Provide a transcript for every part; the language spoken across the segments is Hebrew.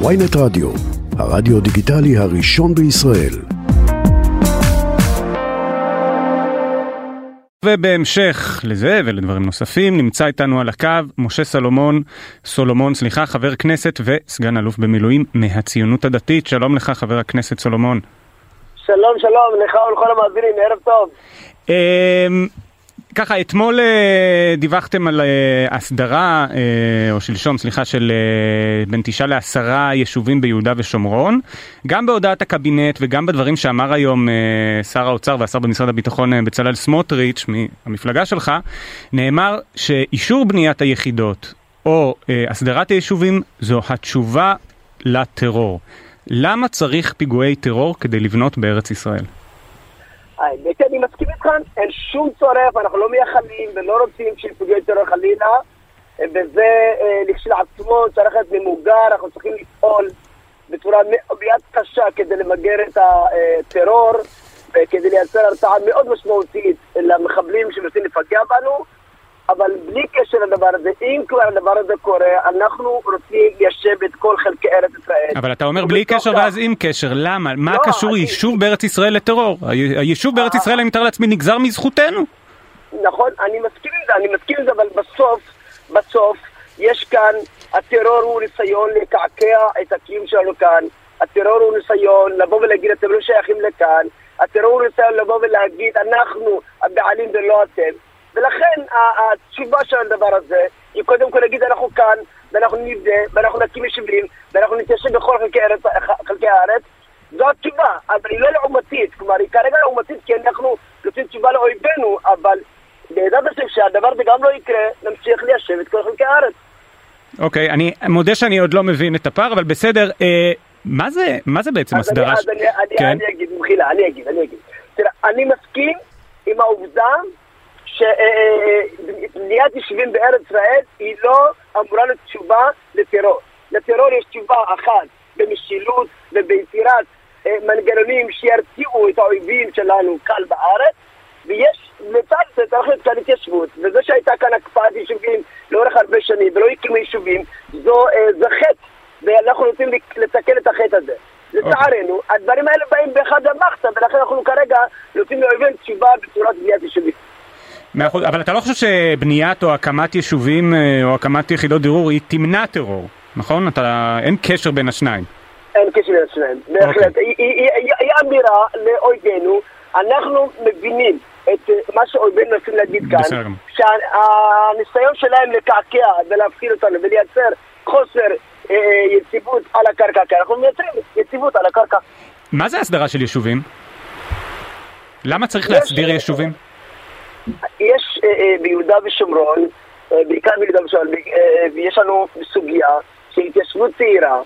ויינט רדיו, הרדיו דיגיטלי הראשון בישראל. ובהמשך לזה ולדברים נוספים נמצא איתנו על הקו משה סולומון, סולומון סליחה, חבר כנסת וסגן אלוף במילואים מהציונות הדתית. שלום לך חבר הכנסת סולומון. שלום שלום לך ולכל המאזינים, ערב טוב. ככה, אתמול אה, דיווחתם על אה, הסדרה, אה, או שלשום, סליחה, של בין תשעה לעשרה יישובים ביהודה ושומרון. גם בהודעת הקבינט וגם בדברים שאמר היום שר האוצר והשר במשרד הביטחון בצלאל סמוטריץ', מהמפלגה שלך, נאמר שאישור בניית היחידות או הסדרת היישובים זו התשובה לטרור. למה צריך פיגועי טרור כדי לבנות בארץ ישראל? האמת, אני מסכים איתך, אין שום צורך, אנחנו לא מייחלים ולא רוצים שיפגעו טרור חלילה, וזה אה, לכשלעצמו צריך להיות ממוגר, אנחנו צריכים לפעול בצורה מאוד קשה כדי למגר את הטרור וכדי לייצר הרתעה מאוד משמעותית למחבלים שמנסים לפגע בנו. אבל בלי קשר לדבר הזה, אם כבר הדבר הזה קורה, אנחנו רוצים ליישב את כל חלקי ארץ ישראל. אבל אתה אומר בלי קשר ואז עם קשר, למה? מה לא, קשור אני... יישוב בארץ ישראל לטרור? היישוב בארץ ישראל, אני מתאר לעצמי, נגזר מזכותנו. נכון, אני מסכים עם זה, אני מסכים עם זה, אבל בסוף, בסוף, יש כאן, הטרור הוא ניסיון לקעקע את הקיום שלנו כאן, הטרור הוא ניסיון לבוא ולהגיד אתם לא שייכים לכאן, הטרור הוא ניסיון לבוא ולהגיד אנחנו הבעלים ולא אתם. ולכן התשובה של הדבר הזה היא קודם כל להגיד אנחנו כאן, ואנחנו נבנה, ואנחנו נקים יישובים, ואנחנו נתיישב בכל חלקי, הארץ, חלקי הארץ. זו התשובה, אבל היא לא לעומתית, כלומר היא כרגע לעומתית כי אנחנו נותנים תשובה לאויבינו, אבל בעזרת השם שהדבר הזה גם לא יקרה, נמשיך ליישב את כל חלקי הארץ. אוקיי, okay, אני מודה שאני עוד לא מבין את הפער, אבל בסדר, אה, מה זה, מה זה בעצם הסדרה? אז אני, אני, כן? אני אגיד, מחילה, אני אגיד, אני אגיד. תראה, אני מסכים עם העובדה שבניית יישובים בארץ ישראל היא לא אמורה להיות תשובה לטרור. לטרור יש תשובה אחת במשילות וביצירת אה, מנגנונים שירתיעו את האויבים שלנו כאן בארץ ויש לצד זה צריך להיות כאן התיישבות וזה שהייתה כאן הקפאת יישובים לאורך הרבה שנים ולא הקימו יישובים אה, זה חטא ואנחנו רוצים לתקן את החטא הזה. אוקיי. לצערנו, הדברים האלה באים באחד המחסה ולכן אנחנו כרגע נותנים לאויבים תשובה בצורת בניית יישובים. מאה אחוז, אבל אתה לא חושב שבניית או הקמת יישובים אה, או הקמת יחידות דירור היא תמנע טרור, נכון? אתה, אין קשר בין השניים. אין קשר בין השניים, בהחלט. אוקיי. היא, אמירה לאויבינו, אנחנו מבינים את אה, מה שאויבינו מנסים להגיד כאן, שהניסיון שלהם לקעקע ולהפחיד אותנו ולייצר חוסר אה, יציבות על הקרקע, כי אנחנו מייצרים יציבות על הקרקע. מה זה הסדרה של יישובים? למה צריך להסדיר יישובים? יש אה, אה, ביהודה ושומרון, אה, בעיקר ביהודה ושומרון, יש לנו סוגיה של התיישבות צעירה,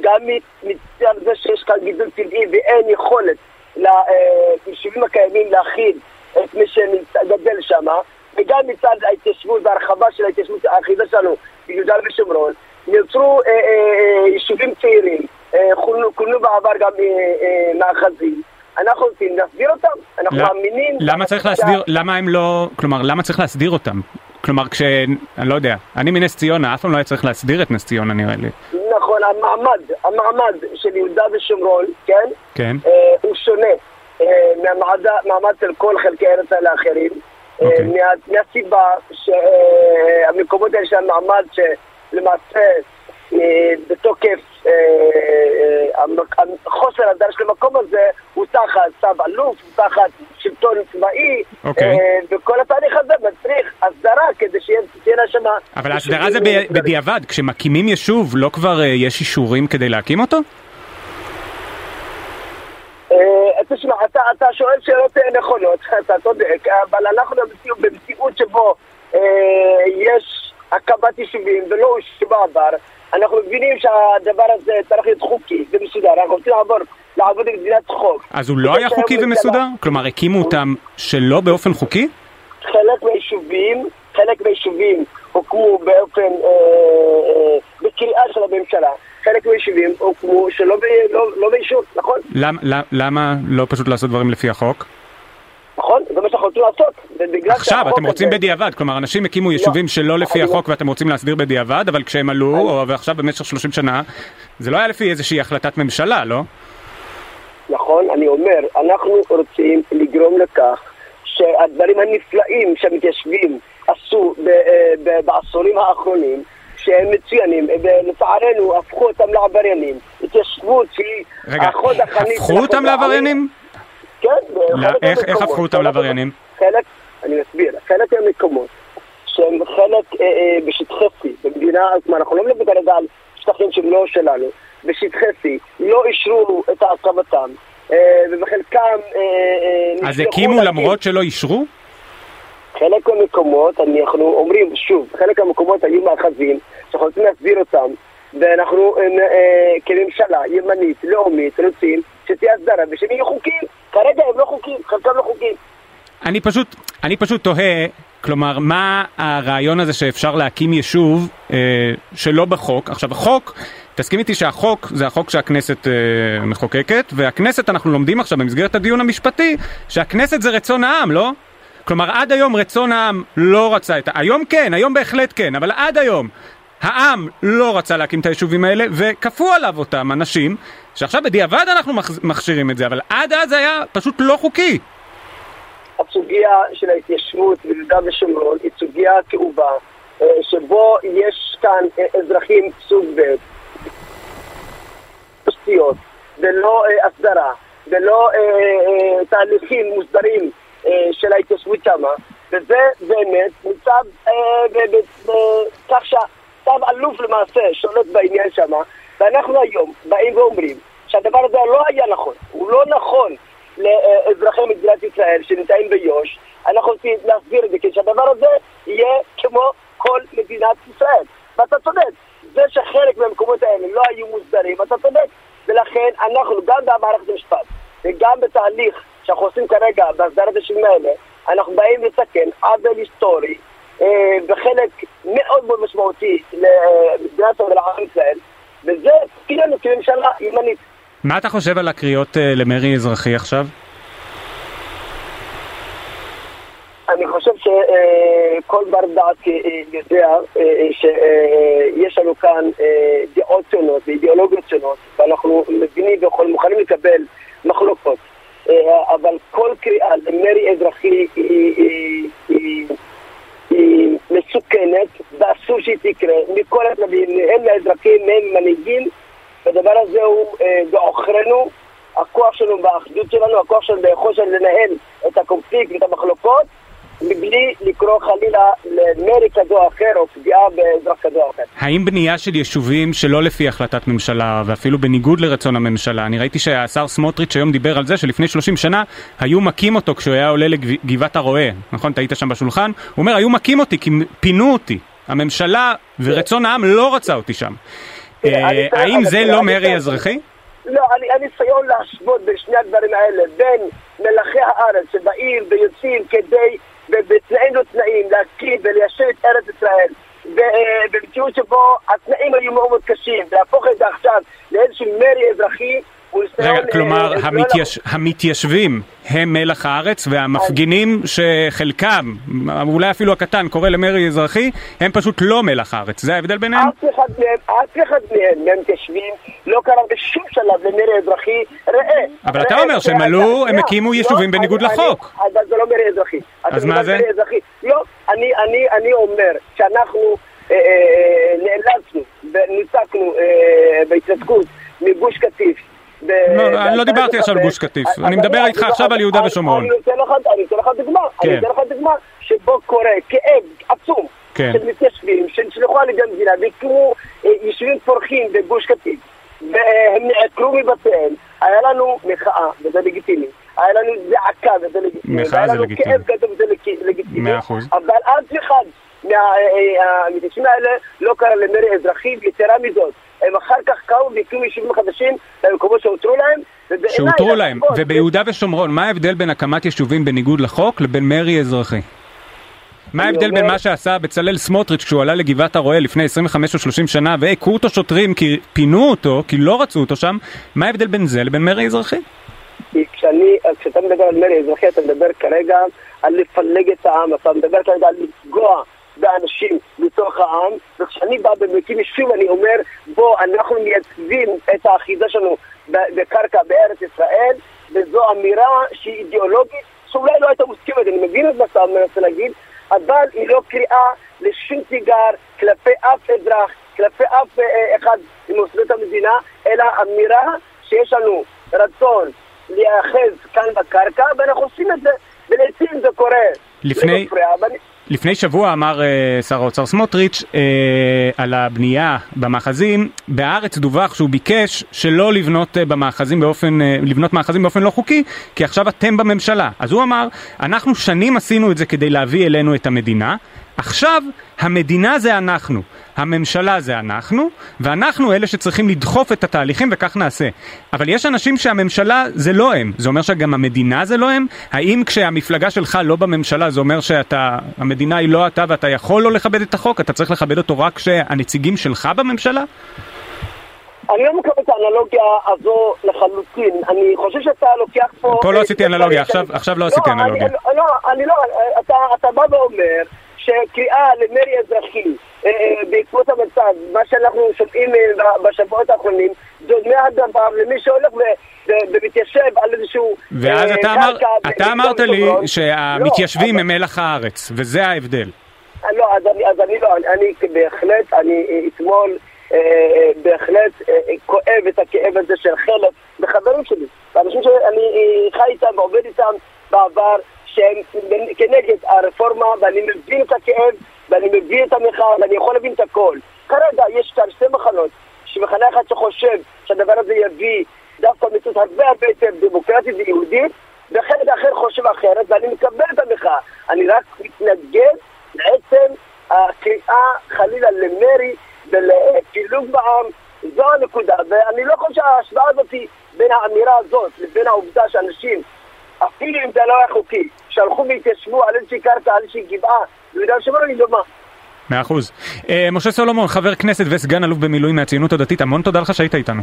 גם מצד זה שיש כאן גידול טבעי ואין יכולת ליישובים הקיימים להכיל את מי שגדל שם, וגם מצד ההתיישבות והרחבה של ההתיישבות האחידה שלנו ביהודה ושומרון, נוצרו יישובים צעירים, כוננו בעבר גם מאחזים. אנחנו רוצים להסדיר אותם, אנחנו מאמינים... למה צריך להסדיר, למה הם לא, כלומר, למה צריך להסדיר אותם? כלומר, כש... אני לא יודע, אני מנס ציונה, אף פעם לא היה צריך להסדיר את נס ציונה נראה לי. נכון, המעמד, המעמד של יהודה ושומרון, כן? כן. אה, הוא שונה אה, מהמעמד של כל חלקי ארץ האלה האחרים. אה, אוקיי. מה, מהסיבה שהמקומות האלה של המעמד שלמעשה אה, בתוקף אה, אה, חוסר הדרך של המקום הזה הוא תחת צו אלוף, הוא תחת שלטון צבאי. אוקיי. וכל התהליך הזה מצריך הסדרה כדי שתהיה שם... אבל ההסדרה זה בדיעבד, כשמקימים יישוב לא כבר יש אישורים כדי להקים אותו? תשמע, אתה, אתה שואל שאלות נכונות, אתה צודק, אבל אנחנו במציאות שבו אה, יש הקמת יישובים ולא הושבע בעבר, אנחנו מבינים שהדבר הזה צריך להיות חוקי ומסודר, אנחנו רוצים לעבור, לעבוד במדינת חוק. אז הוא לא היה חוקי ומסודר? כלומר, הקימו אותם שלא באופן חוקי? חלק מהיישובים, חלק מהיישובים הוקמו באופן, אה, אה, בקריאה של הממשלה. חלק מהיישובים הוקמו שלא לא, לא באישור, נכון? למ, למה לא פשוט לעשות דברים לפי החוק? נכון? זה מה שאנחנו רוצים לעשות. עכשיו, אתם רוצים בדיעבד, כלומר אנשים הקימו יישובים שלא לפי אני- החוק ואתם רוצים להסדיר בדיעבד, אבל כשהם עלו, או- ועכשיו במשך 30 שנה, זה לא היה לפי איזושהי החלטת ממשלה, לא? נכון, אני אומר, אנחנו רוצים לגרום לכך שהדברים הנפלאים שהמתיישבים עשו אה, בעשורים האחרונים, שהם מצוינים, ולצערנו הפכו אותם לעבריינים. התיישבות שהיא רגע, החוד החנית הפכו אותם לעבריינים? כן, לא, איך- איך. הפכו אותם לעבריינים? חלק, אני מסביר, חלק מהמקומות שהם חלק אה, אה, בשטחי C, במדינה, כלומר אנחנו לא מדברים כרגע על שטחים שהם לא שלנו, בשטחי C, לא אישרו את הקמתם, אה, ובחלקם... אה, אה, אז הקימו למרות שלא אישרו? חלק מהמקומות, אנחנו אומרים, שוב, חלק מהמקומות היו מאחזים, שאנחנו רוצים להסביר אותם, ואנחנו אה, אה, כממשלה ימנית, לאומית, רוצים שתהיה הסדרה ושהם יהיו חוקיים. כרגע הם לא חוקיים, חלקם לא חוקיים. אני פשוט, אני פשוט תוהה, כלומר, מה הרעיון הזה שאפשר להקים יישוב אה, שלא בחוק? עכשיו, החוק, תסכים איתי שהחוק זה החוק שהכנסת אה, מחוקקת, והכנסת, אנחנו לומדים עכשיו במסגרת הדיון המשפטי, שהכנסת זה רצון העם, לא? כלומר, עד היום רצון העם לא רצה את ה... היום כן, היום בהחלט כן, אבל עד היום העם לא רצה להקים את היישובים האלה, וכפו עליו אותם אנשים, שעכשיו בדיעבד אנחנו מכשירים את זה, אבל עד אז זה היה פשוט לא חוקי. הסוגיה של ההתיישבות ביהודה ושומרון היא סוגיה כאובה, אה, שבו יש כאן אה, אזרחים סוג ב', תשתיות, ולא אה, הסדרה, ולא תהליכים מוסדרים של ההתיישבות שמה, וזה באמת ניצב אה, ב- שהצו אלוף למעשה שולט בעניין שמה, ואנחנו היום באים ואומרים שהדבר הזה לא היה נכון, הוא לא נכון לאזרחי מדינת ישראל שנמצאים ביו"ש, אנחנו רוצים להסביר את זה, כי שהדבר הזה יהיה כמו כל מדינת ישראל. ואתה צודק, זה שחלק מהמקומות האלה לא היו מוסדרים, אתה צודק. ולכן אנחנו, גם במערכת המשפט וגם בתהליך שאנחנו עושים כרגע בהסדרת היישובים האלה, אנחנו באים לתקן עוול היסטורי בחלק מאוד מאוד משמעותי למדינת ולעם ישראל, וזה תפקידנו כממשלה ימנית. מה אתה חושב על הקריאות אה, למרי אזרחי עכשיו? אני חושב שכל בר דעת אה, יודע אה, שיש לנו כאן אה, דעות שונות ואידיאולוגיות שונות ואנחנו מבינים ומוכנים לקבל מחלוקות אה, אבל כל קריאה למרי אזרחי היא, היא, מסוכנת ואסור שהיא תקרה. מכל הצדדים, הן מהאזרחים, הן מנהיגים. והדבר הזה הוא אה, בעוכרינו. הכוח שלנו באחדות שלנו, הכוח שלנו ביכולת לנהל את הקונפליקט ואת המחלוקות מבלי לקרוא חלילה למרי כזו או אחר או פגיעה באזרח כזו או אחר. האם בנייה של יישובים שלא לפי החלטת ממשלה ואפילו בניגוד לרצון הממשלה, אני ראיתי שהשר סמוטריץ' היום דיבר על זה שלפני 30 שנה היו מכים אותו כשהוא היה עולה לגבעת הרועה, נכון? אתה היית שם בשולחן? הוא אומר היו מכים אותי כי פינו אותי, הממשלה ורצון העם לא רצה אותי שם. אה, לך- האם זה לא מרי אזרחי? לא, אני- הניסיון להשוות בין שני הדברים האלה, בין מלאכי הארץ שבאים ויוצאים כדי, ב- בתנאים לא תנאים, להקים וליישב את ארץ ישראל, ו- אה, במציאות שבו התנאים היו מאוד מאוד קשים, להפוך את זה עכשיו לאיזשהו מרי אזרחי. רגע, כלומר אה, לא המתייש... המתיישבים הם מלח הארץ והמפגינים שחלקם, אולי אפילו הקטן, קורא למרי אזרחי, הם פשוט לא מלח הארץ, זה ההבדל ביניהם? אף אחד מהם, אף אחד מהם, מהמתיישבים, לא קרא בשום שלב למרי אזרחי, ראה. אבל אתה אומר שהם עלו, הם הקימו לא, יישובים בניגוד לחוק. לא מרי אזרחי. אז מה זה? אזרחי. לא, אני, אני, אני אומר שאנחנו אה, אה, נאלצנו וניצקנו אה, בהתנתקות מגוש קטיף. ב- לא, אני לא ב- דיברתי עכשיו על גוש קטיף. אני מדבר איתך עכשיו על יהודה ושומרון. אני אתן לך דוגמה. כן. אני אתן לך דוגמה שבו קורה כאב עצום כן. של מתיישבים שנשלחו על ידי המדינה והקימו אה, יישובים פורחים בגוש קטיף והם נעקרו מבתיהם. היה לנו מחאה, וזה לגיטימי. היה לנו זעקה, וזה לגיטימי. מחאה זה לנו לגיטימי. כאב גדול, וזה לג- לגיטימי. אבל אף אחד מהמתיישבים האלה לא קרא למרי אזרחי, ויתרה מזאת. הם אחר כך קמו והקימו יישובים חדשים במקומות שהותרו להם. שהותרו להם, וביהודה ושומרון, מה ההבדל בין הקמת יישובים בניגוד לחוק לבין מרי אזרחי? מה אני ההבדל בין מה שעשה בצלאל סמוטריץ' כשהוא עלה לגבעת הרועה לפני 25 או 30 שנה והכו אותו שוטרים כי פינו אותו, כי לא רצו אותו שם, מה ההבדל בין זה לבין מרי אזרחי? כי כשאני, כשאתה מדבר על מרי אזרחי, אתה מדבר כרגע על לפלג את העם, אתה מדבר כרגע על לפגוע באנשים בתוך העם, וכשאני בא במקים יישוב אני אומר, בוא, אנחנו מייצבים את האחיזה שלנו בקרקע בארץ ישראל, וזו אמירה שהיא אידיאולוגית, שאולי לא הייתה מוסכמת, אני מבין את מה שאתה מנסה להגיד, אבל היא לא קריאה לשום תיגר כלפי אף אזרח, כלפי אף אה, אחד ממוסדות המדינה, אלא אמירה שיש לנו רצון להיאחז כאן בקרקע, ואנחנו עושים את זה, ולעיתים זה קורה. לפני... לפני שבוע אמר uh, שר האוצר סמוטריץ' uh, על הבנייה במאחזים, בהארץ דווח שהוא ביקש שלא לבנות uh, במאחזים באופן, uh, לבנות מאחזים באופן לא חוקי, כי עכשיו אתם בממשלה. אז הוא אמר, אנחנו שנים עשינו את זה כדי להביא אלינו את המדינה, עכשיו המדינה זה אנחנו, הממשלה זה אנחנו, ואנחנו אלה שצריכים לדחוף את התהליכים וכך נעשה. אבל יש אנשים שהממשלה זה לא הם, זה אומר שגם המדינה זה לא הם? האם כשהמפלגה שלך לא בממשלה זה אומר שהמדינה היא לא אתה ואתה יכול לא לכבד את החוק? אתה צריך לכבד אותו רק כשהנציגים שלך בממשלה? אני לא מקבל את האנלוגיה הזו לחלוטין. אני חושב שאתה לוקח פה... פה לא עשיתי אנלוגיה, עכשיו לא עשיתי לא, אנלוגיה. לא, אני לא, אתה בא ואומר... שקריאה למרי אזרחי אה, אה, בעקבות המצב, מה שאנחנו שומעים אה, בשבועות האחרונים, דומה הדבר למי שהולך ומתיישב על איזשהו ואז אתה, אמר, אתה אמרת לי שהמתיישבים לא, הם מלח הארץ, וזה ההבדל. לא, אז אני, אז אני לא, אני בהחלט, אני אתמול בהחלט כואב את הכאב הזה של חלק מחברים שלי, אנשים שאני חי איתם ועובד איתם בעבר, שהם כנגד הרפורמה, ואני מבין את הכאב, ואני מבין את המחאה, ואני יכול להבין את הכל. כרגע יש כאן שתי מחנות, שמחנה אחד שחושב שהדבר הזה יביא דווקא מציאות הרבה הרבה יותר דמוקרטית ויהודית, וחלק אחר חושב אחרת, ואני מקבל את המחאה. אני רק מתנגד לעצם הקריאה חלילה למרי ולפילוג בעם, זו הנקודה, ואני לא חושב שההשוואה הזאת בין האמירה הזאת לבין העובדה שאנשים אפילו אם זה לא היה חוקי, שהלכו והתיישבו על איזושהי קרקע, על איזושהי גבעה, ביהודה ושומרון היא דומה. מאה אחוז. אה, משה סולומון, חבר כנסת וסגן אלוף במילואים מהציונות הדתית, המון תודה לך שהיית איתנו.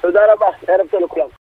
תודה רבה, ערב טוב לכולם.